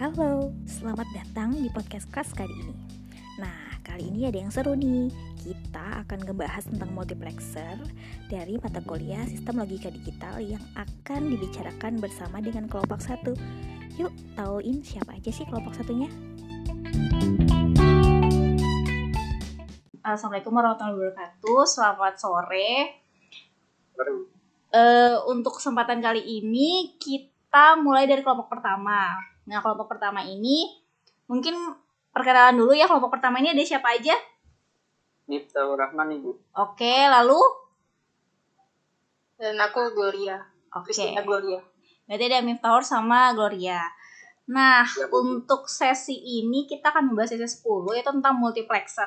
Halo, selamat datang di podcast kelas kali ini. Nah, kali ini ada yang seru nih. Kita akan ngebahas tentang multiplexer dari mata kuliah Sistem Logika Digital yang akan dibicarakan bersama dengan kelompok satu. Yuk, tauin siapa aja sih kelompok satunya? Assalamualaikum warahmatullahi wabarakatuh. Selamat sore. Uh, untuk kesempatan kali ini kita mulai dari kelompok pertama. Nah, kelompok pertama ini mungkin perkenalan dulu ya. Kelompok pertama ini ada siapa aja? Miftahur Rahman Ibu. Oke, lalu Dan aku Gloria. Oke. Christina Gloria. Berarti ada Miftahur sama Gloria. Nah, Ya, untuk sesi ini kita akan membahas sesi 10 yaitu tentang multiplexer.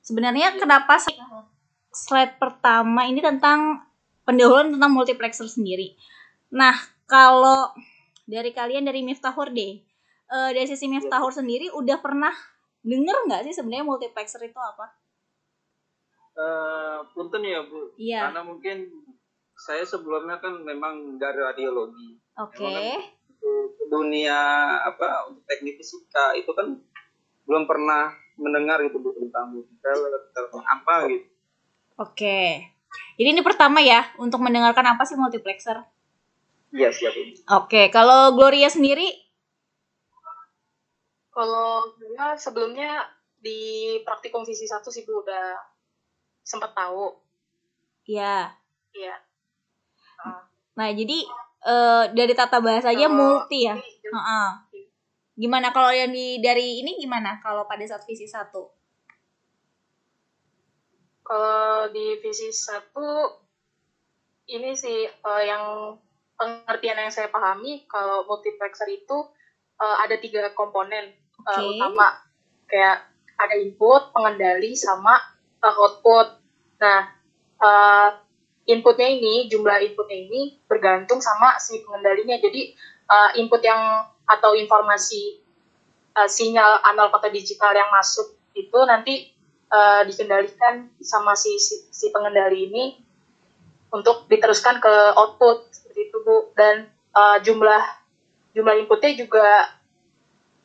Sebenarnya kenapa sih slide pertama ini tentang pendahuluan tentang multiplexer sendiri. Nah, kalau dari kalian dari Miftahur deh. eh, dari sisi Miftahur sendiri udah pernah denger nggak sih sebenarnya multiplexer itu apa? Eh, punten ya Bu, Iya. karena mungkin saya sebelumnya kan memang dari radiologi. Oke. Untuk dunia apa untuk teknik fisika itu kan belum pernah mendengar gitu Bu tentang multiplexer tentang apa gitu. Oke. Jadi ini pertama ya untuk mendengarkan apa sih multiplexer. Iya siap. Oke, kalau Gloria sendiri, Kalau saya sebelumnya di praktikum visi satu sih Bu udah sempat tahu. ya. Iya. Nah, jadi eh, dari tata bahasanya Kalau multi ya. ini, Heeh. Gimana kalau yang di dari ini gimana kalau pada saat visi satu? Kalau di visi satu ini sih eh, yang pengertian yang saya pahami kalau multiplexer itu eh, ada tiga komponen eh, Oke. utama kayak ada input, pengendali, sama eh, output. Nah, eh, inputnya ini jumlah inputnya ini bergantung sama si pengendalinya. Jadi eh, input yang atau informasi eh, sinyal analog atau digital yang masuk itu nanti eh, dikendalikan sama si, si si pengendali ini untuk diteruskan ke output seperti itu bu dan eh, jumlah jumlah inputnya juga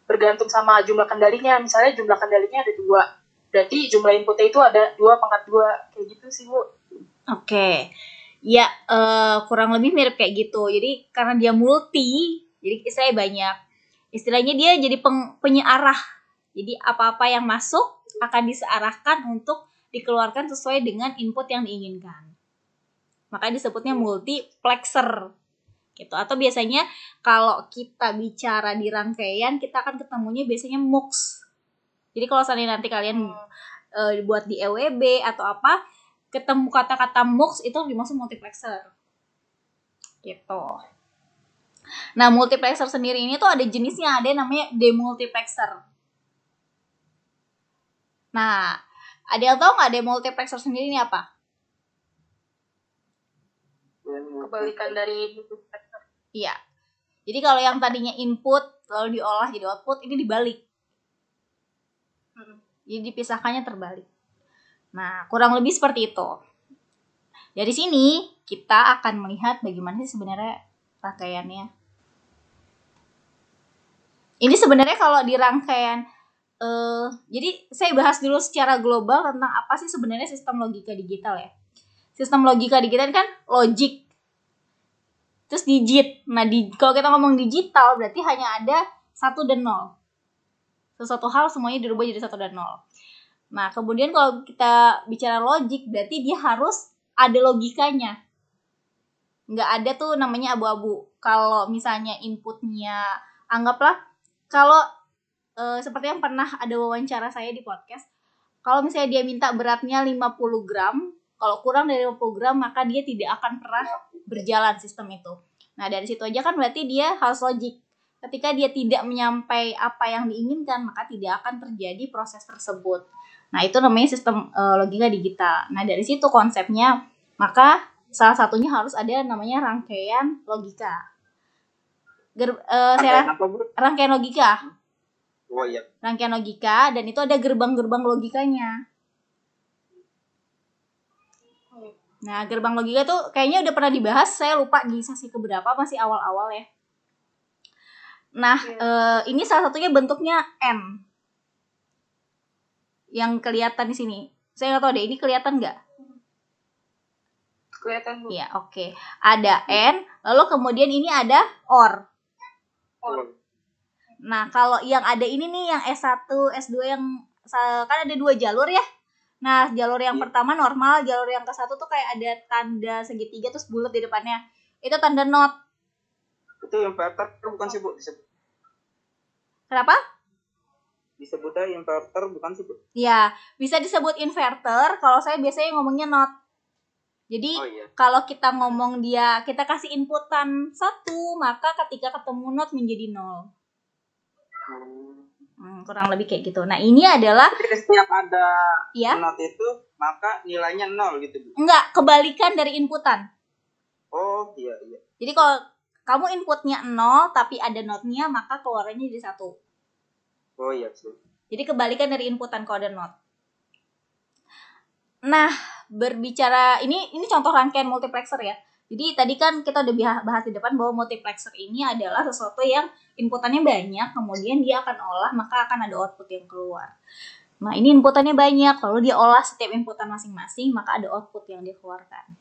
bergantung sama jumlah kendalinya misalnya jumlah kendalinya ada dua berarti jumlah inputnya itu ada dua pangkat dua kayak gitu sih bu Oke. Ya, eh, kurang lebih mirip kayak gitu. Jadi karena dia multi, jadi saya banyak. Istilahnya dia jadi peng, penyearah. Jadi apa-apa yang masuk akan disearahkan untuk dikeluarkan sesuai dengan input yang diinginkan. Makanya disebutnya multiplexer. Gitu. Atau biasanya kalau kita bicara di rangkaian, kita akan ketemunya biasanya MUX. Jadi kalau seandainya nanti kalian eh, buat di EWB atau apa, ketemu kata-kata MUX itu dimaksud multiplexer. Gitu. Nah, multiplexer sendiri ini tuh ada jenisnya, ada yang namanya demultiplexer. Nah, ada yang tahu nggak demultiplexer sendiri ini apa? Kebalikan dari Iya. Jadi kalau yang tadinya input lalu diolah jadi output ini dibalik. Jadi dipisahkannya terbalik. Nah, kurang lebih seperti itu. Dari sini kita akan melihat bagaimana sih sebenarnya rangkaiannya. Ini sebenarnya kalau di rangkaian eh jadi saya bahas dulu secara global tentang apa sih sebenarnya sistem logika digital ya. Sistem logika digital kan logik terus digit. Nah, di, kalau kita ngomong digital berarti hanya ada satu dan nol. Sesuatu hal semuanya dirubah jadi satu dan nol. Nah, kemudian kalau kita bicara logik berarti dia harus ada logikanya. Nggak ada tuh namanya abu-abu. Kalau misalnya inputnya anggaplah kalau eh, seperti yang pernah ada wawancara saya di podcast, kalau misalnya dia minta beratnya 50 gram, kalau kurang dari 50 gram maka dia tidak akan pernah berjalan sistem itu. Nah, dari situ aja kan berarti dia harus logik. Ketika dia tidak menyampai apa yang diinginkan, maka tidak akan terjadi proses tersebut. Nah, itu namanya sistem eh, logika digital. Nah, dari situ konsepnya, maka salah satunya harus ada namanya rangkaian logika. Ger- eh, saya Apa Bu? rangkaian logika, Oh iya. rangkaian logika dan itu ada gerbang-gerbang logikanya. Nah, gerbang logika tuh kayaknya udah pernah dibahas, saya lupa di sesi keberapa, masih awal-awal ya. Nah, Iya. eh, ini salah satunya bentuknya N. Yang kelihatan di sini. Saya nggak tahu deh, ini kelihatan nggak? kelihatan bu Iya, oke. Ada N, lalu kemudian ini ada OR. Oh, Nah, kalau yang ada ini nih yang S1, S2 yang kan ada dua jalur ya. Nah, jalur yang Iya. pertama normal, jalur yang ke satu tuh kayak ada tanda segitiga terus bulat di depannya. Itu tanda not. itu inverter bukan sih bu disebut Kenapa? disebutnya inverter bukan sih bu Ya, bisa disebut inverter. Kalau saya biasanya ngomongnya not. Jadi oh iya kalau kita ngomong dia kita kasih inputan satu maka ketika ketemu not menjadi nol Hmm. Hmm, kurang lebih kayak gitu. Nah ini adalah Jadi setiap ada ya not itu maka nilainya nol gitu enggak kebalikan dari inputan. Oh iya iya. Jadi kalau kamu inputnya nol tapi ada notnya maka keluarannya jadi satu. Oh iya sih jadi kebalikan dari inputan kalau ada not. Nah berbicara ini ini contoh rangkaian multiplexer ya jadi tadi kan kita udah bahas di depan bahwa multiplexer ini adalah sesuatu yang inputannya banyak, kemudian dia akan olah, maka akan ada output yang keluar. Nah, ini inputannya banyak, lalu dia olah setiap inputan masing-masing, maka ada output yang dikeluarkan.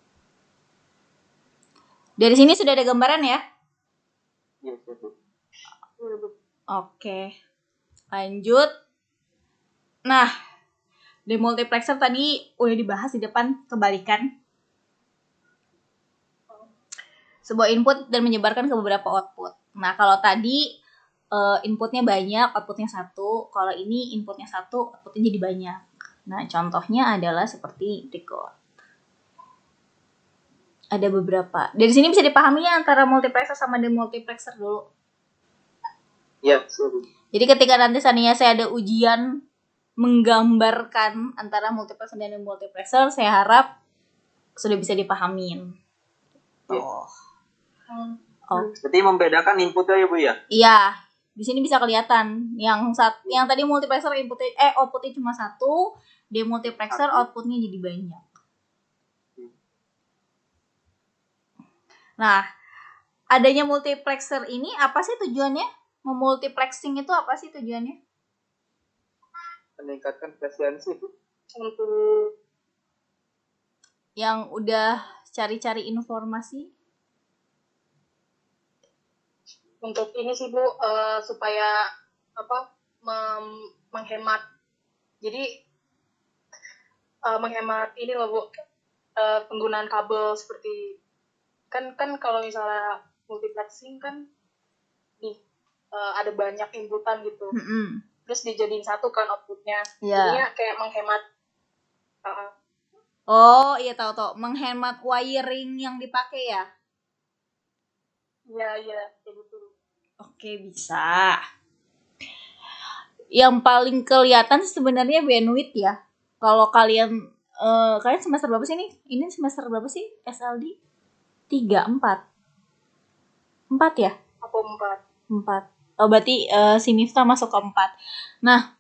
Dari sini sudah ada gambaran ya? iya. Oke. Lanjut. Nah, demultiplexer tadi udah dibahas di depan kebalikan. Sebuah input dan menyebarkan ke beberapa output. Nah, kalau tadi eh, inputnya banyak, outputnya satu. Kalau ini inputnya satu, outputnya jadi banyak. Nah, contohnya adalah seperti berikut. Ada beberapa. Dari sini bisa dipahami ya antara multiplexer sama demultiplexer dulu. sih bu Jadi ketika nanti seandainya saya ada ujian menggambarkan antara multiplexer dan demultiplexer, saya harap sudah bisa dipahamin. Iya. Oh. Hmm. Oh. Berarti membedakan inputnya ya bu ya Iya, di sini bisa kelihatan yang saat yang tadi multiplexer inputnya eh outputnya cuma satu, demultiplexer Satu. outputnya jadi banyak. Nah, adanya multiplexer ini apa sih tujuannya? Memultiplexing itu apa sih tujuannya? meningkatkan untuk Yang udah cari-cari informasi? Untuk ini sih bu eh, supaya apa mem- menghemat jadi eh, menghemat ini loh bu eh, penggunaan kabel seperti kan kan kalau misalnya multiplexing kan nih eh, ada banyak inputan gitu Mm-mm. terus dijadiin satu kan outputnya Iya. jadinya kayak menghemat eh, Oh, iya tahu tahu. Menghemat wiring yang dipakai ya. iya iya kayak gitu Oke, bisa. Yang paling kelihatan sebenarnya bandwidth ya. Kalau kalian eh, kalian semester berapa sih nih? Ini semester berapa sih? SLD? 3, 4. 4 ya? apa empat 4. Oh, berarti eh, si Miftah masuk ke 4. Nah,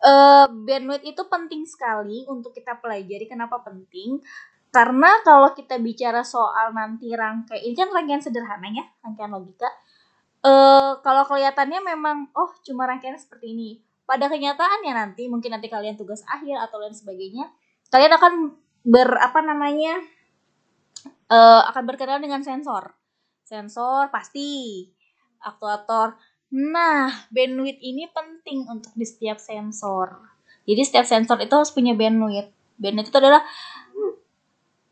eh, bandwidth itu penting sekali untuk kita pelajari. Kenapa penting? Karena kalau kita bicara soal nanti rangkai, ini kan rangkaian sederhana ya, rangkaian logika. Eh, kalau kelihatannya memang, oh cuma rangkaian seperti ini. Pada kenyataannya nanti, mungkin nanti kalian tugas akhir atau lain sebagainya, kalian akan ber apa namanya, eh, akan berkenalan dengan sensor. Sensor pasti, aktuator. Nah, bandwidth ini penting untuk di setiap sensor. Jadi setiap sensor itu harus punya bandwidth. Bandwidth itu adalah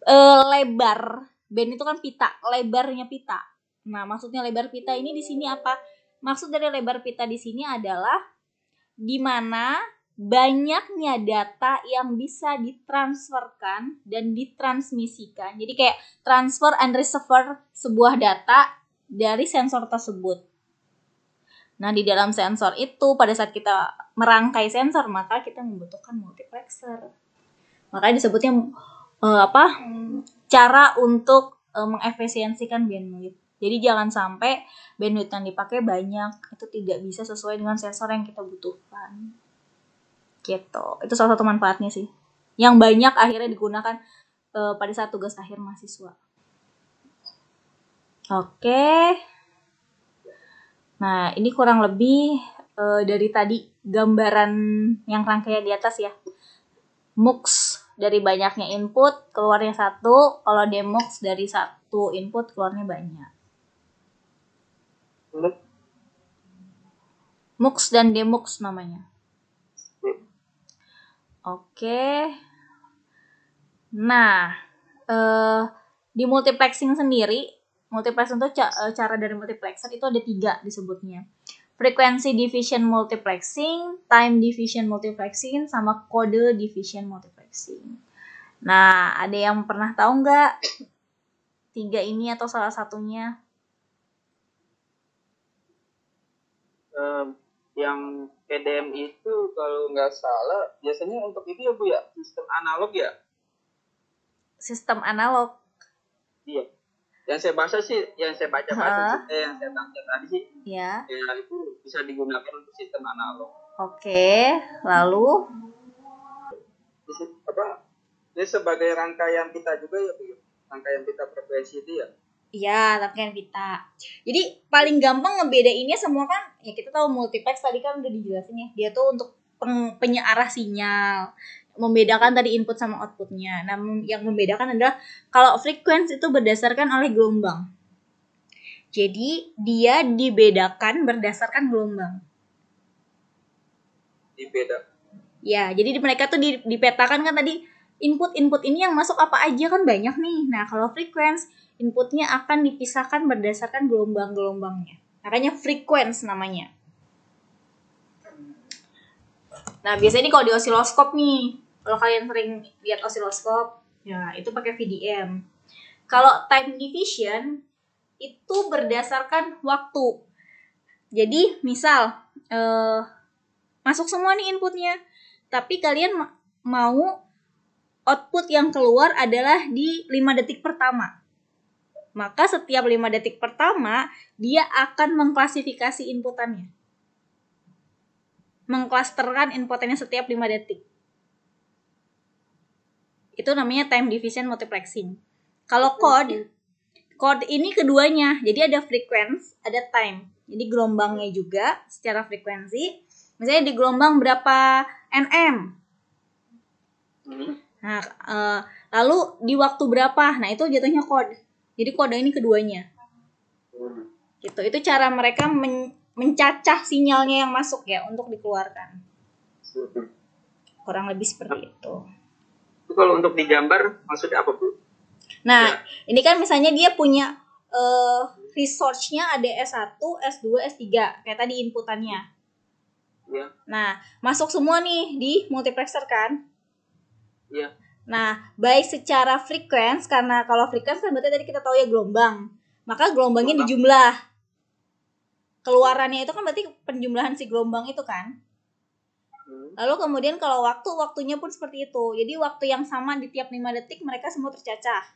eh, lebar. Band itu kan pita, lebarnya pita. Nah, maksudnya lebar pita ini di sini apa? Maksud dari lebar pita di sini adalah di mana banyaknya data yang bisa ditransferkan dan ditransmisikan. Jadi kayak transfer and receiver sebuah data dari sensor tersebut. Nah, di dalam sensor itu pada saat kita merangkai sensor, maka kita membutuhkan multiplexer. Makanya disebutnya eh, apa? Cara untuk eh, mengefisiensikan bandwidth. Jadi jangan sampai bandwidth yang dipakai banyak, itu tidak bisa sesuai dengan sensor yang kita butuhkan. Gitu. Itu salah satu manfaatnya sih. Yang banyak akhirnya digunakan eh, pada saat tugas akhir mahasiswa. Oke. Nah, ini kurang lebih uh, dari tadi gambaran yang rangkaian di atas ya. MUX dari banyaknya input keluarnya satu, kalau demux dari satu input keluarnya banyak. MUX dan demux namanya. Oke. Nah, uh, di multiplexing sendiri, multiplexing itu cara dari multiplexer itu ada tiga disebutnya frequency division multiplexing, time division multiplexing, sama kode division multiplexing. Nah, ada yang pernah tahu nggak tiga ini atau salah satunya? Um, yang PDM itu kalau nggak salah biasanya untuk itu ya bu ya? Sistem analog ya? Sistem analog. Iya. Yang saya baca sih yang saya baca baca sih, eh, yang saya baca tadi sih ya. ya itu bisa digunakan untuk sistem analog. Oke lalu? Apa? Ini sebagai rangkaian pita juga ya bu rangkaian pita frekuensi itu ya Iya, rangkaian pita. Jadi paling gampang ngebedainnya semua kan, ya kita tahu multiplex tadi kan udah dijelasin ya. Dia tuh untuk penyearah sinyal membedakan tadi input sama outputnya. Nah, yang membedakan adalah kalau frekuensi itu berdasarkan oleh gelombang. Jadi dia dibedakan berdasarkan gelombang. Dibeda. Ya, jadi mereka tuh dipetakan kan tadi input-input ini yang masuk apa aja kan banyak nih. Nah, kalau frekuensi inputnya akan dipisahkan berdasarkan gelombang-gelombangnya. Makanya frekuensi namanya. Nah, biasanya ini kalau di osiloskop nih, kalau kalian sering lihat osiloskop, ya itu pakai VDM. Kalau time division itu berdasarkan waktu. Jadi misal eh, masuk semua nih inputnya, tapi kalian ma mau output yang keluar adalah di 5 detik pertama. Maka setiap 5 detik pertama dia akan mengklasifikasi inputannya. Mengklasterkan inputannya setiap 5 detik. Itu namanya time division multiplexing. Kalau code, code ini keduanya. Jadi ada frequency, ada time. Jadi gelombangnya juga secara frekuensi. Misalnya di gelombang berapa nm. Nah, uh, lalu di waktu berapa? Nah, itu jatuhnya code. Jadi kode ini keduanya. Gitu. Itu cara mereka men mencacah sinyalnya yang masuk ya untuk dikeluarkan. Kurang lebih seperti itu. Itu kalau untuk digambar maksudnya apa, Bu? Nah, ya. ini kan misalnya dia punya uh, resource-nya ada S1, S2, S3 kayak tadi inputannya. Ya. Nah, masuk semua nih di multiplexer kan? Iya. Nah, baik secara frekuens karena kalau frekuens kan berarti tadi kita tahu ya gelombang. Maka gelombangnya gelombang. dijumlah. Keluarannya itu kan berarti penjumlahan si gelombang itu kan? Lalu kemudian kalau waktu, waktunya pun seperti itu. Jadi waktu yang sama di tiap 5 detik mereka semua tercacah.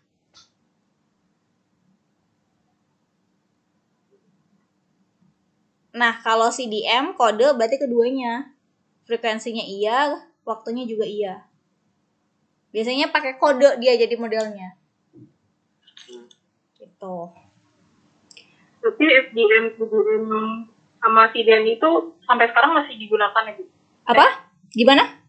Nah, kalau CDM kode berarti keduanya. Frekuensinya iya, waktunya juga iya. Biasanya pakai kode dia jadi modelnya. Gitu. Tapi FDM, FDM sama CDM itu sampai sekarang masih digunakan ya, Bu? Apa? Gimana?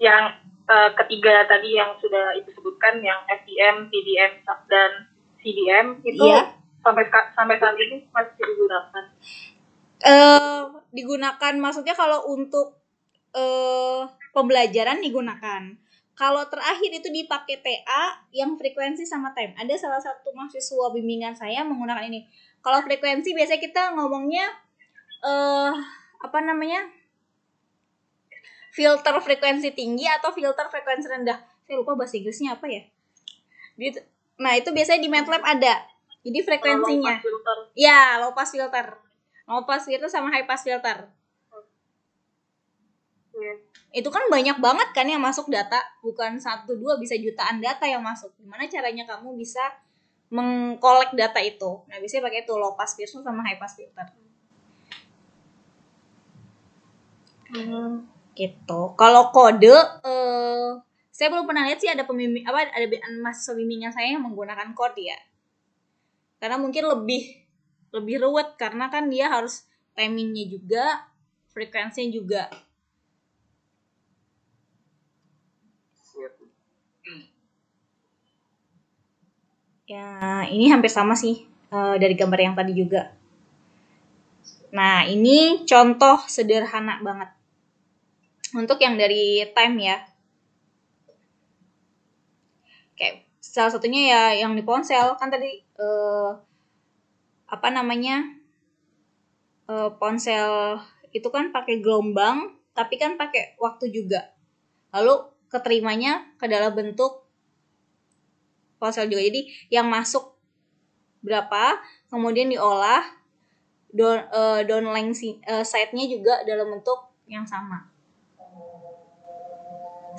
Yang uh, ketiga tadi yang sudah ibu sebutkan, yang FDM, TDM, dan CDM itu iya. sampai sampai saat ini masih digunakan. Uh, digunakan maksudnya kalau untuk uh, pembelajaran digunakan. Kalau terakhir itu dipakai TA yang frekuensi sama time. Ada salah satu mahasiswa bimbingan saya menggunakan ini. Kalau frekuensi biasanya kita ngomongnya uh, apa namanya filter frekuensi tinggi atau filter frekuensi rendah saya lupa bahasa Inggrisnya apa ya nah itu biasanya di MATLAB ada jadi frekuensinya low filter. ya low pass filter low pass filter sama high pass filter yeah. Itu kan banyak banget kan yang masuk data bukan satu dua bisa jutaan data yang masuk gimana caranya kamu bisa mengkolek data itu nah biasanya pakai itu low pass filter sama high pass filter Hmm. Gitu. Kalau kode, uh, saya belum pernah lihat sih ada pembimbing apa ada mahasiswa bimbingan saya yang menggunakan kode ya. Karena mungkin lebih lebih ruwet karena kan dia harus timingnya juga frekuensinya juga Siap. Ya ini hampir sama sih eh, dari gambar yang tadi juga. Nah ini contoh sederhana banget. Untuk yang dari time ya. Kayak salah satunya ya yang di ponsel. Kan tadi eh, apa namanya eh, ponsel itu kan pakai gelombang tapi kan pakai waktu juga. Lalu keterimanya ke dalam bentuk ponsel juga. Jadi yang masuk berapa kemudian diolah down eh, downlink si- eh, side-nya juga dalam bentuk yang sama.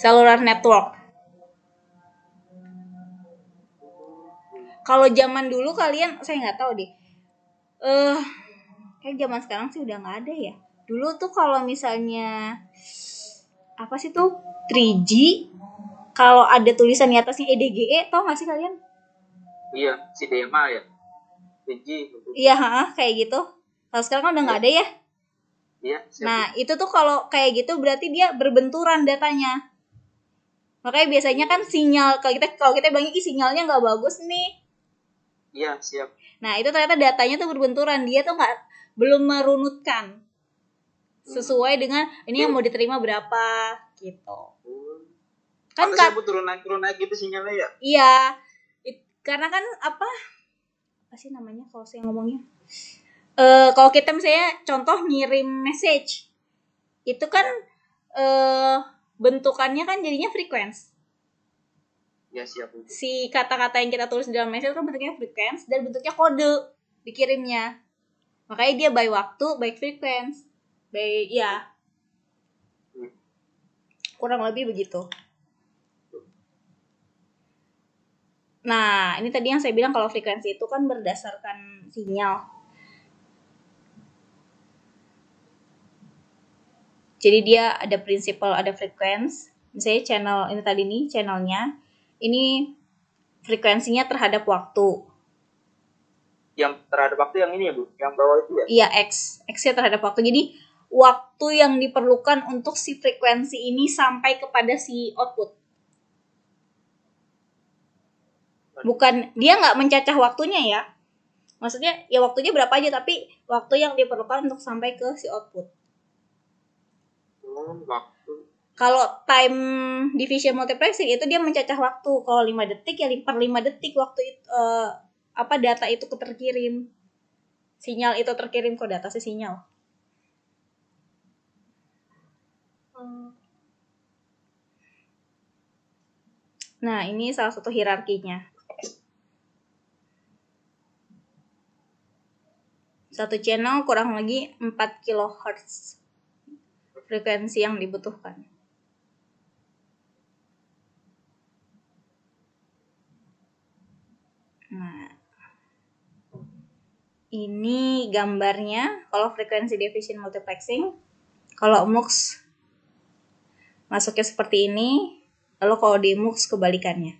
Cellular network. Kalau zaman dulu kalian saya nggak tahu deh. Eh kayak zaman sekarang sih udah nggak ada ya. Dulu tuh kalau misalnya apa sih tuh? 3G kalau ada tulisan di atasnya E EDGE tau gak sih kalian Iya, si Dema ya. Biji. gitu. iya ha, kayak gitu kalau sekarang kan udah nggak ada ya Iya, siap. nah itu tuh kalau kayak gitu berarti dia berbenturan datanya makanya biasanya kan sinyal kalau kita kalau kita bilang "Ih, sinyalnya nggak bagus nih Iya, siap. Nah itu ternyata datanya tuh berbenturan dia tuh nggak belum merunutkan sesuai dengan ini yang mau diterima berapa gitu. Kan Kan turun naik turun naik gitu sinyalnya ya. iya. It- karena kan apa? Apa sih namanya kalau saya ngomongnya? Eh kalau kita misalnya contoh ngirim message itu kan eh bentukannya kan jadinya frequency. Ya siap. si kata-kata yang kita tulis di dalam message kan bentuknya frequency dan bentuknya kode dikirimnya. Makanya dia by waktu by frequency. By ya kurang lebih begitu nah ini tadi yang saya bilang kalau frekuensi itu kan berdasarkan sinyal. Jadi dia ada prinsipal ada frekuensi misalnya channel ini tadi nih channelnya. Ini frekuensinya terhadap waktu. Yang terhadap waktu yang ini ya, Bu. Yang bawah itu ya. iya x. X-nya terhadap waktu. Jadi waktu yang diperlukan untuk si frekuensi ini sampai kepada si output bukan. Dia nggak mencacah waktunya ya. Maksudnya ya waktunya berapa aja tapi waktu yang diperlukan untuk sampai ke si output. Oh, waktu. kalau time division multiplexing itu dia mencacah waktu. Kalau 5 detik ya per 5 detik waktu itu eh, apa data itu terkirim. Sinyal itu terkirim ke data si sinyal nah ini salah satu hierarkinya satu channel kurang lagi 4 kHz frekuensi yang dibutuhkan Nah, ini gambarnya kalau frekuensi division multiplexing. Kalau MUX masuknya seperti ini, lalu kalau di MUX kebalikannya.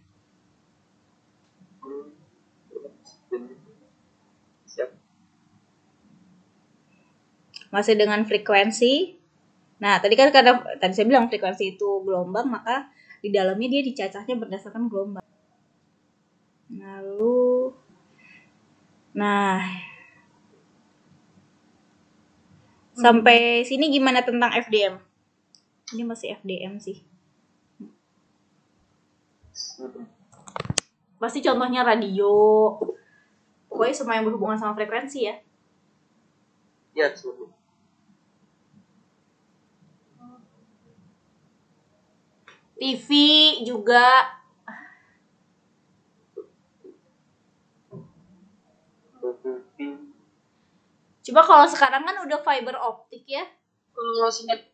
Masih dengan frekuensi. Nah, tadi kan karena tadi saya bilang frekuensi itu gelombang, maka di dalamnya dia dicacahnya berdasarkan gelombang. Lalu Nah, sampai sini gimana tentang FDM? Ini masih FDM sih. Pasti contohnya radio. Pokoknya semua yang berhubungan sama frekuensi ya. Ya, siap. TV juga. Coba kalau sekarang kan udah fiber optik ya. Kalau sinyal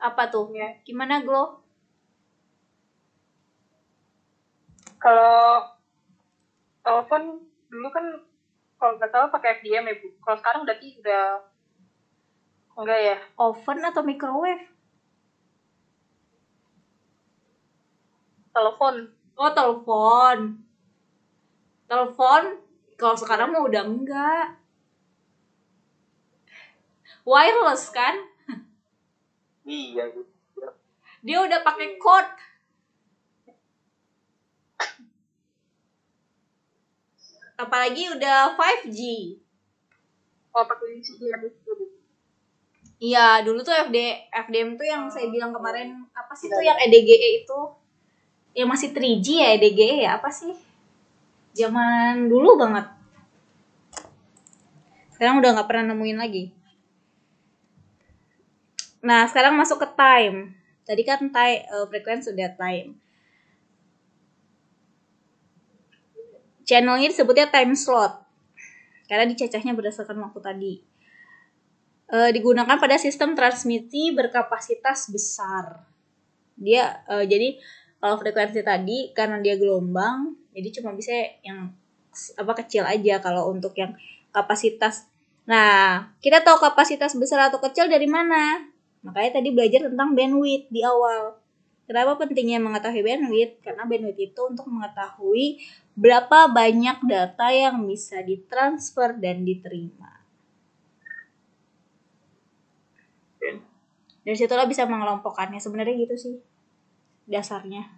Apa tuh? ya. Gimana Glow? Kalau telepon dulu kan kalau nggak salah pakai FDM ya bu. Kalau sekarang berarti udah enggak ya? Oven atau microwave? Telepon. Oh, telepon. Telepon Kalau sekarang mah udah enggak. Wireless kan? iya gitu Dia udah pakai code. Apalagi udah 5G. Oh, pakai CDM itu. Iya, dulu tuh FD FDM tuh yang saya bilang kemarin apa sih tuh yang EDGE itu? Yang masih 3G ya EDGE ya apa sih? Zaman dulu banget. Sekarang udah nggak pernah nemuin lagi. Nah, sekarang masuk ke time. Tadi kan time uh, frekuensi sudah time. Channelnya disebutnya time slot. Karena dicacahnya berdasarkan waktu tadi uh, digunakan pada sistem transmisi berkapasitas besar. Dia uh, jadi kalau frekuensi tadi karena dia gelombang, jadi cuma bisa yang apa kecil aja kalau untuk yang kapasitas. Nah, kita tahu kapasitas besar atau kecil dari mana? Makanya tadi belajar tentang bandwidth di awal. Kenapa pentingnya mengetahui bandwidth? Karena bandwidth itu untuk mengetahui berapa banyak data yang bisa ditransfer dan diterima. dari situlah bisa mengelompokkannya sebenarnya gitu sih dasarnya.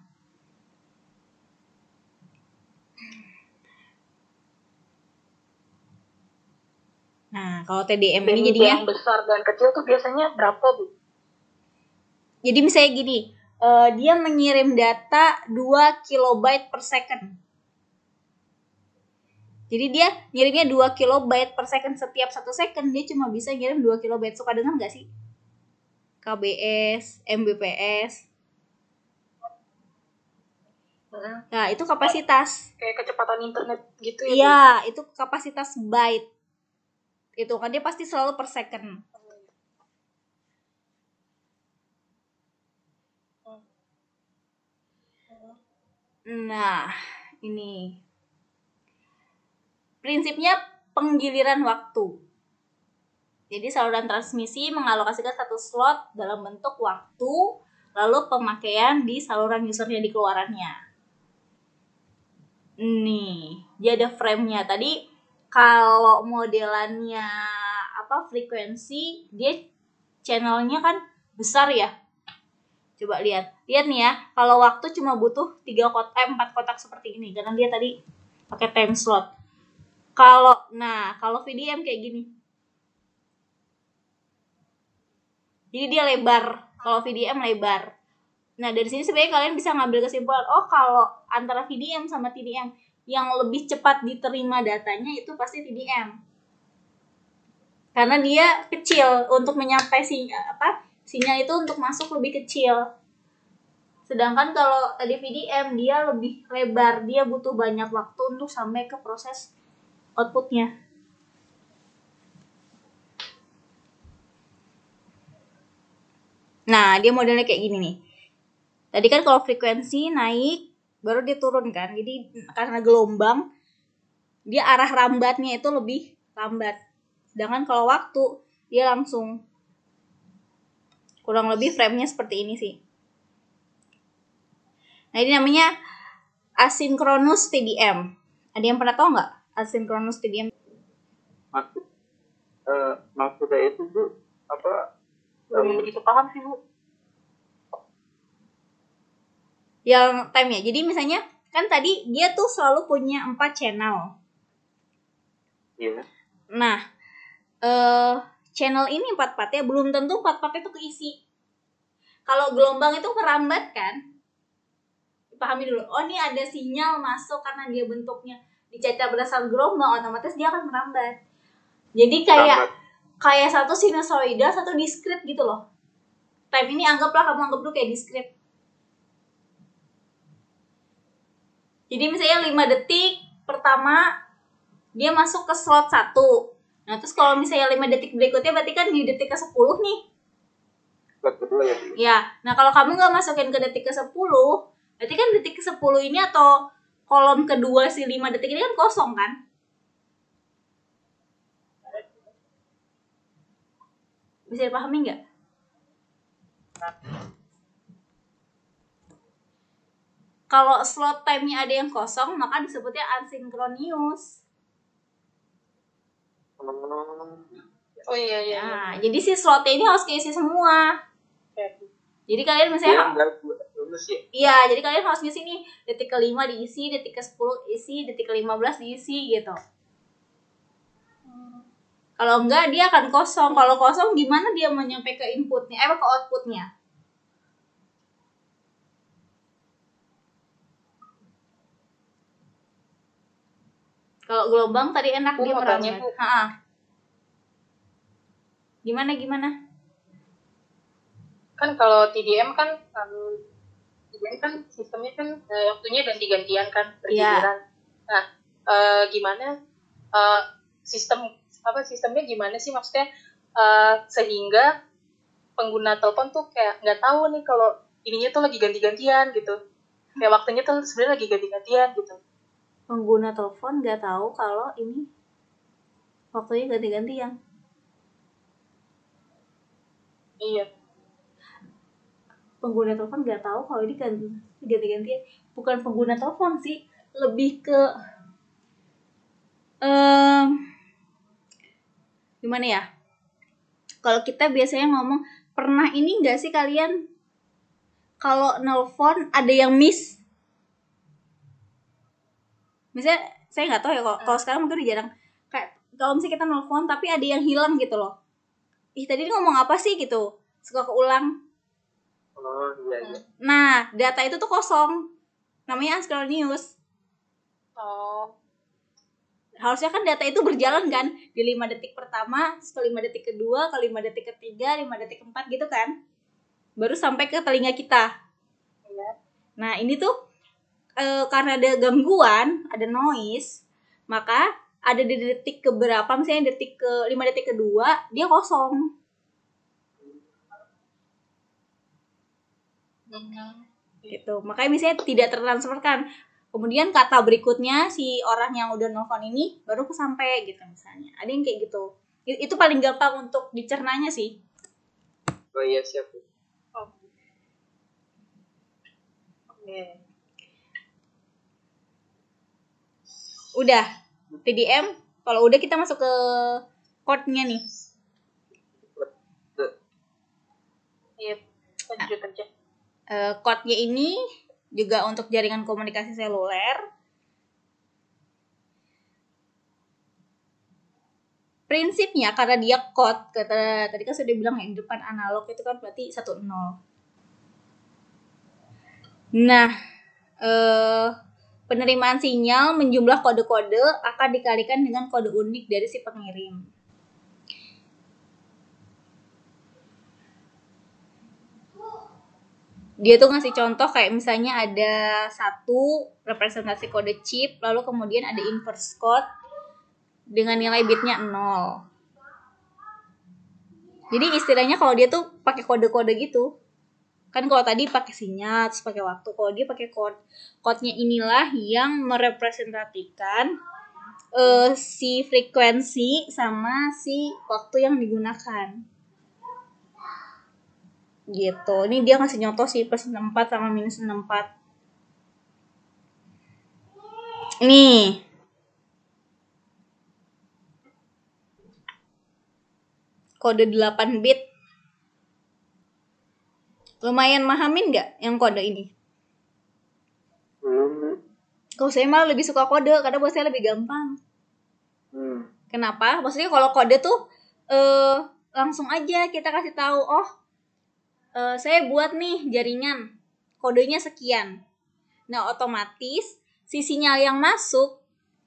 Nah kalau TDM ini jadinya? yang besar dan kecil tuh biasanya berapa bu? jadi misalnya gini uh, dia mengirim data 2 kilobyte per second. Jadi dia ngirimnya 2 kilobyte per second. Setiap satu second dia cuma bisa ngirim 2 kilobyte. Suka dengar nggak sih? KBS, MBPS. Nah, itu kapasitas. Kayak kecepatan internet gitu ya. Iya, itu kapasitas byte. Itu kan dia pasti selalu per second. Nah, ini prinsipnya penggiliran waktu. Jadi saluran transmisi mengalokasikan satu slot dalam bentuk waktu, lalu pemakaian di saluran usernya di keluarannya. Nih, dia ada frame-nya. Tadi kalau modelannya apa frekuensi, dia channelnya kan besar ya. Coba lihat. Lihat nih ya, kalau waktu cuma butuh 3 kotak, eh, 4 kotak seperti ini. Karena dia tadi pakai time slot. Kalau, nah, kalau VDM kayak gini Jadi dia lebar. Kalau VDM lebar. Nah, dari sini sebenarnya kalian bisa ngambil kesimpulan, oh kalau antara VDM sama TDM yang lebih cepat diterima datanya itu pasti TDM. Karena dia kecil untuk menyampai si apa? Sinyal itu untuk masuk lebih kecil. Sedangkan kalau tadi VDM dia lebih lebar, dia butuh banyak waktu untuk sampai ke proses outputnya. Nah, dia modelnya kayak gini nih. Tadi kan kalau frekuensi naik, baru dia turun kan. Jadi karena gelombang, dia arah rambatnya itu lebih lambat. Sedangkan kalau waktu, dia langsung kurang lebih frame-nya seperti ini sih. Nah, ini namanya asynchronous TDM. Ada yang pernah tahu nggak asynchronous TDM? maksud uh, maksudnya itu bu apa Belum begitu paham sih bu. Yang time ya. Jadi misalnya kan tadi dia tuh selalu punya empat channel. iya Nah, eh channel ini empat partnya belum tentu empat partnya itu keisi. Kalau gelombang itu merambat kan? Pahami dulu. Oh, ini ada sinyal masuk karena dia bentuknya dicacah berdasarkan gelombang, otomatis dia akan merambat. Jadi kayak Lambat. kayak satu sinusoida, satu diskrit gitu loh. Time ini anggaplah kamu anggap dulu kayak diskrit. Jadi misalnya 5 detik pertama dia masuk ke slot 1. Nah, terus kalau misalnya 5 detik berikutnya berarti kan di detik ke-10 nih. slot kedua ya Bu? Ya. Nah, kalau kamu nggak masukin ke detik ke-10, berarti kan detik ke-10 ini atau kolom kedua si 5 detik ini kan kosong kan? Bisa dipahami nggak? Kalau slot time-nya ada yang kosong, maka disebutnya asynchronous. Oh iya iya. iya. Nah, jadi si slotnya ini harus keisi semua. Oke. Jadi kalian misalnya nggak lulus ya Iya, jadi kalian harus ngisi nih detik kelima diisi, detik ke 10 isi, detik ke 15 diisi gitu. Kalau enggak dia akan kosong. Kalau kosong gimana dia nyampe ke inputnya, eh ke outputnya? Kalau gelombang tadi enak Bu, dia merambat. Gimana gimana? Kan kalau TDM kan um, TDM kan sistemnya kan eh, waktunya ganti-gantian kan bergiliran. Nah, eh, gimana eh, sistem apa sistemnya gimana sih maksudnya eh, sehingga pengguna telepon tuh kayak nggak tahu nih kalau ininya tuh lagi ganti-gantian gitu. Kayak waktunya tuh sebenarnya lagi ganti-gantian gitu. Pengguna telepon nggak tahu kalau ini waktunya ganti-gantian. Iya. pengguna telepon nggak tahu kalau ini kan ganti-gantian bukan pengguna telepon sih lebih ke em gimana ya kalau kita biasanya ngomong pernah ini nggak sih kalian kalau nelpon ada yang miss misalnya saya nggak tahu ya kalau kalau sekarang mungkin udah jarang kayak kalau misalnya kita nelpon tapi ada yang hilang gitu loh ih tadi dia ngomong apa sih gitu suka keulang oh iya iya Nah, data itu tuh kosong. Namanya asynchronous. Oh. Harusnya kan data itu berjalan kan di 5 detik pertama, ke 5 detik kedua, ke 5 detik ketiga, 5 detik keempat gitu kan. Baru sampai ke telinga kita. Iya. Nah, ini tuh e, karena ada gangguan, ada noise, maka ada di detik keberapa, misalnya detik ke 5 detik kedua, dia kosong. Hmm. gitu makanya misalnya tidak tertransferkan kemudian kata berikutnya si orang yang udah nelfon ini baru kesampe gitu misalnya ada yang kayak gitu itu paling gampang untuk dicernanya sih oh iya siap. Oh. Oke. Udah TDM kalau udah kita masuk ke chord-nya nih Iya. Lanjut aja. Eh, chord-nya ini juga untuk jaringan komunikasi seluler prinsipnya karena dia code kata tadi kan sudah bilang yang depan analog itu kan berarti 1 0 nah eh penerimaan sinyal menjumlah kode-kode akan dikalikan dengan kode unik dari si pengirim. Dia tuh ngasih contoh kayak misalnya ada satu representasi kode chip lalu kemudian ada inverse code dengan nilai bitnya 0 jadi istilahnya kalau dia tuh pakai kode-kode gitu kan kalau tadi pakai sinyal pakai waktu. Kalau dia pakai code code-nya inilah yang merepresentasikan eh, si frekuensi sama si waktu yang digunakan. Gitu. Ini dia ngasih contoh sih plus 64 sama minus 64 nih. Kode 8 bit lumayan mahamin nggak yang kode ini belum kalau saya malah lebih suka kode karena buat saya lebih gampang hmm. Kenapa? Maksudnya kalau kode tuh eh langsung aja kita kasih tahu, oh eh, saya buat nih jaringan, kodenya sekian. Nah otomatis si sinyal yang masuk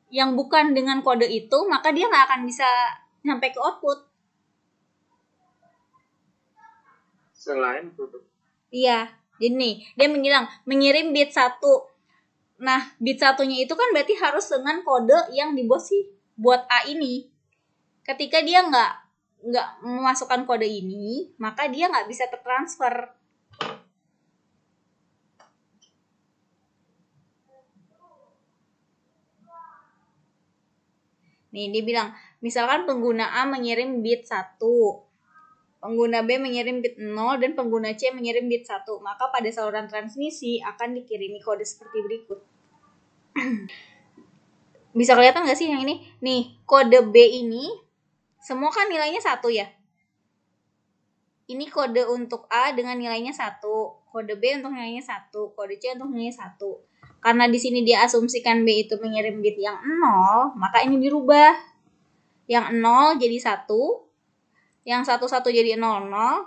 yang bukan dengan kode itu, maka dia nggak akan bisa sampai ke output. selain tutup Iya, jadi nih dia mengilang mengirim bit satu. Nah bit satunya itu kan berarti harus dengan kode yang dibuat sih buat A ini. Ketika dia nggak nggak memasukkan kode ini, maka dia nggak bisa tertransfer. Nih dia bilang, misalkan pengguna A mengirim bit 1, pengguna B mengirim bit 0 dan pengguna C mengirim bit 1. Maka pada saluran transmisi akan dikirimi kode seperti berikut. Bisa kelihatan nggak sih yang ini? Nih, kode B ini semua kan nilainya satu ya ini kode untuk A dengan nilainya satu kode B untuk nilainya satu kode C untuk nilainya satu karena di sini dia asumsikan B itu mengirim bit yang nol maka ini dirubah yang nol jadi satu yang satu satu jadi nol nol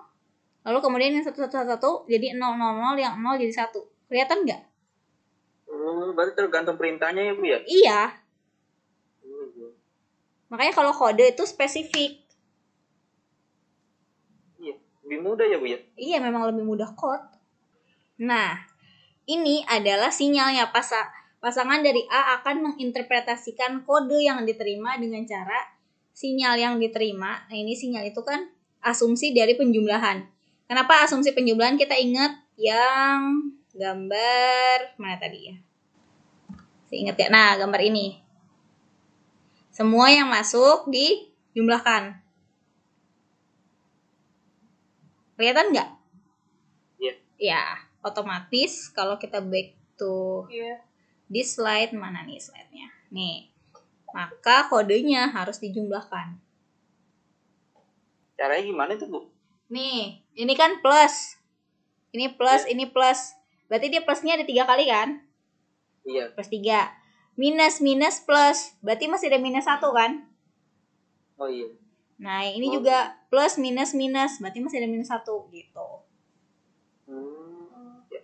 lalu kemudian yang satu satu satu jadi nol nol nol yang nol jadi satu kelihatan nggak Oh, berarti tergantung perintahnya ya bu ya? iya iya. makanya kalau kode itu spesifik Iya, lebih mudah ya bu ya? Iya, memang lebih mudah code. Nah, ini adalah sinyalnya pasa pasangan dari A akan menginterpretasikan kode yang diterima dengan cara sinyal yang diterima. Nah, ini sinyal itu kan asumsi dari penjumlahan. Kenapa asumsi penjumlahan kita ingat yang gambar mana tadi ya? Saya ingat ya. Nah, gambar ini. Semua yang masuk dijumlahkan. Kelihatan nggak? Iya. Ya, otomatis kalau kita back to Iya. di slide mana nih slide-nya? Nih. Maka kodenya harus dijumlahkan. Caranya gimana tuh bu? Nih, ini kan plus. Ini plus, ini plus. Berarti dia plusnya ada tiga kali kan? Iya. Plus tiga. Minus, minus, plus. Berarti masih ada minus satu kan? Oh iya. Nah, ini Oh. juga plus, minus, minus. Berarti masih ada minus satu gitu. Hmm. ya.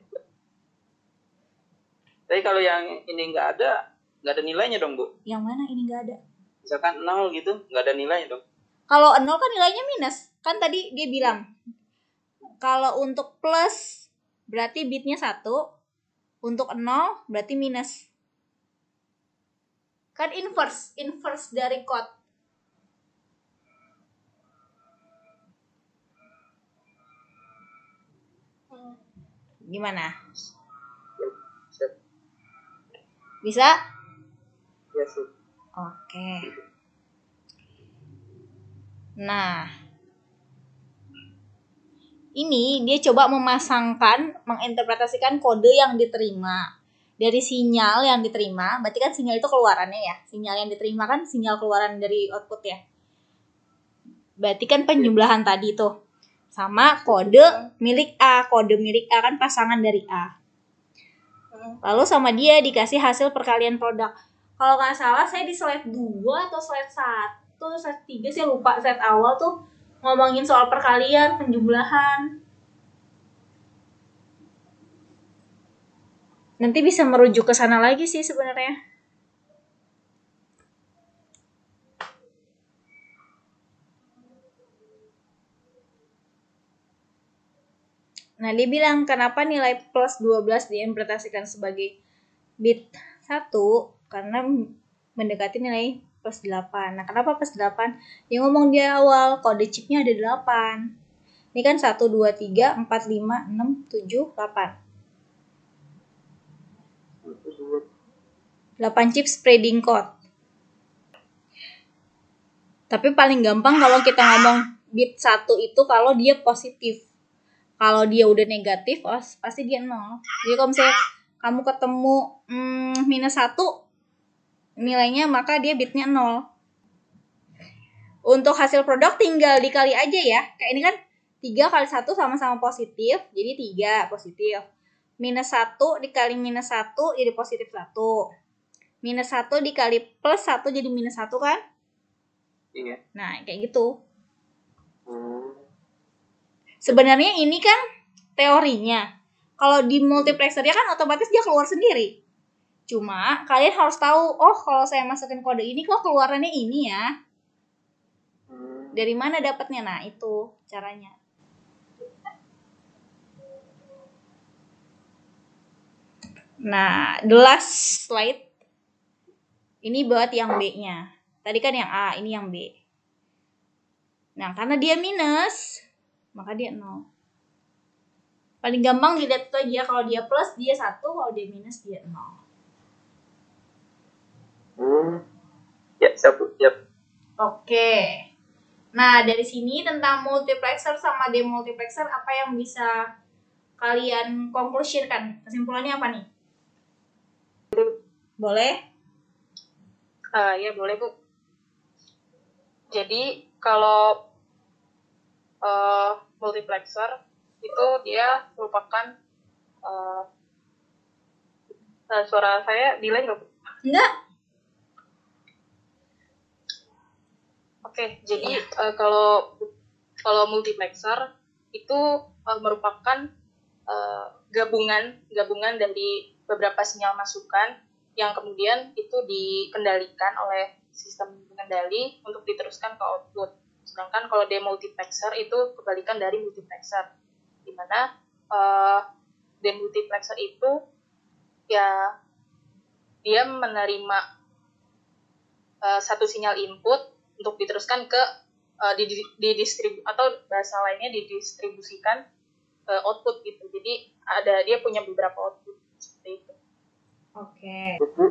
Tapi kalau yang ini nggak ada, nggak ada nilainya dong bu. Yang mana ini nggak ada? Misalkan nol gitu, nggak ada nilainya dong. Kalau nol kan nilainya minus. Kan tadi dia bilang kalau untuk plus berarti bitnya satu, untuk nol berarti minus. Kan inverse, inverse dari code. Gimana? Bisa? Ya sih. Oke. Nah, ini dia coba memasangkan, menginterpretasikan kode yang diterima dari sinyal yang diterima. Berarti kan sinyal itu keluarannya ya. Sinyal yang diterima kan sinyal keluaran dari output ya. Berarti kan penjumlahan tadi tuh sama kode milik A. Kode milik A kan pasangan dari A. Lalu sama dia dikasih hasil perkalian produk. Kalau nggak salah saya di slide 2 atau slide 1, slide 3 saya lupa slide awal tuh ngomongin soal perkalian, penjumlahan. Nanti bisa merujuk ke sana lagi sih sebenarnya. Nah, dia bilang kenapa nilai plus 12 diinterpretasikan sebagai bit 1 karena mendekati nilai plus 8. Nah, kenapa plus 8? Dia ngomong di awal kode chipnya ada 8. Ini kan 1, 2, 3, 4, 5, 6, 7, 8. 8 chip spreading code. Tapi paling gampang kalau kita ngomong bit 1 itu kalau dia positif. Kalau dia udah negatif, oh, pasti dia 0. Jadi kalau misalnya kamu ketemu hmm, minus 1, nilainya maka dia bitnya 0. Untuk hasil produk tinggal dikali aja ya. Kayak ini kan 3 kali 1 sama-sama positif, jadi 3 positif. Minus 1 dikali minus 1 jadi positif 1. Minus 1 dikali plus 1 jadi minus 1 kan? Iya. Nah, kayak gitu. Hmm. Sebenarnya ini kan teorinya. Kalau di multiplexernya kan otomatis dia keluar sendiri. Cuma kalian harus tahu, oh kalau saya masukin kode ini kok keluarannya ini ya. Dari mana dapatnya? Nah, itu caranya. Nah, the last slide. Ini buat yang B-nya. Tadi kan yang A, ini yang B. Nah, karena dia minus, maka dia 0. Paling gampang dilihat itu aja. Kalau dia plus, dia 1. Kalau dia minus, dia 0. Hmm. Ya, siap, Bu. siap. Oke. Nah, dari sini tentang multiplexer sama demultiplexer apa yang bisa kalian konklusikan? Kesimpulannya apa nih? Boleh? Ah, ya boleh bu. Jadi kalau uh, multiplexer itu dia merupakan uh, suara saya delay nggak? Enggak. Oke, jadi uh, kalau kalau multiplexer itu uh, merupakan uh, gabungan gabungan dari beberapa sinyal masukan yang kemudian itu dikendalikan oleh sistem pengendali untuk diteruskan ke output. Sedangkan kalau demultiplexer itu kebalikan dari multiplexer, di mana uh, demultiplexer itu ya dia menerima uh, satu sinyal input untuk diteruskan ke uh, di, di distribu atau bahasa lainnya didistribusikan ke output gitu. Jadi ada dia punya beberapa output seperti itu. Oke. Okay.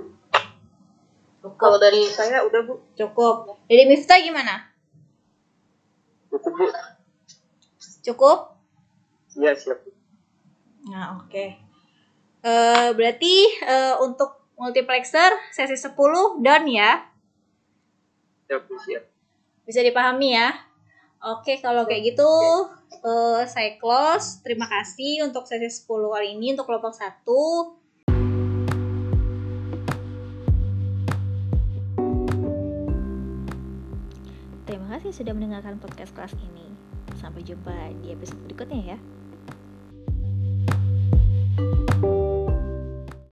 Kalau dari saya udah bu. Cukup. Jadi Miftah gimana? Cukup bu. Cukup? Iya siap. Nah oke. Okay. Uh, berarti uh, untuk multiplexer sesi 10 done ya? Siap. Bisa dipahami ya? Oke, kalau kayak gitu uh, saya close. Terima kasih untuk sesi 10 kali ini untuk kelompok 1. Terima kasih sudah mendengarkan podcast kelas ini. Sampai jumpa di episode berikutnya ya.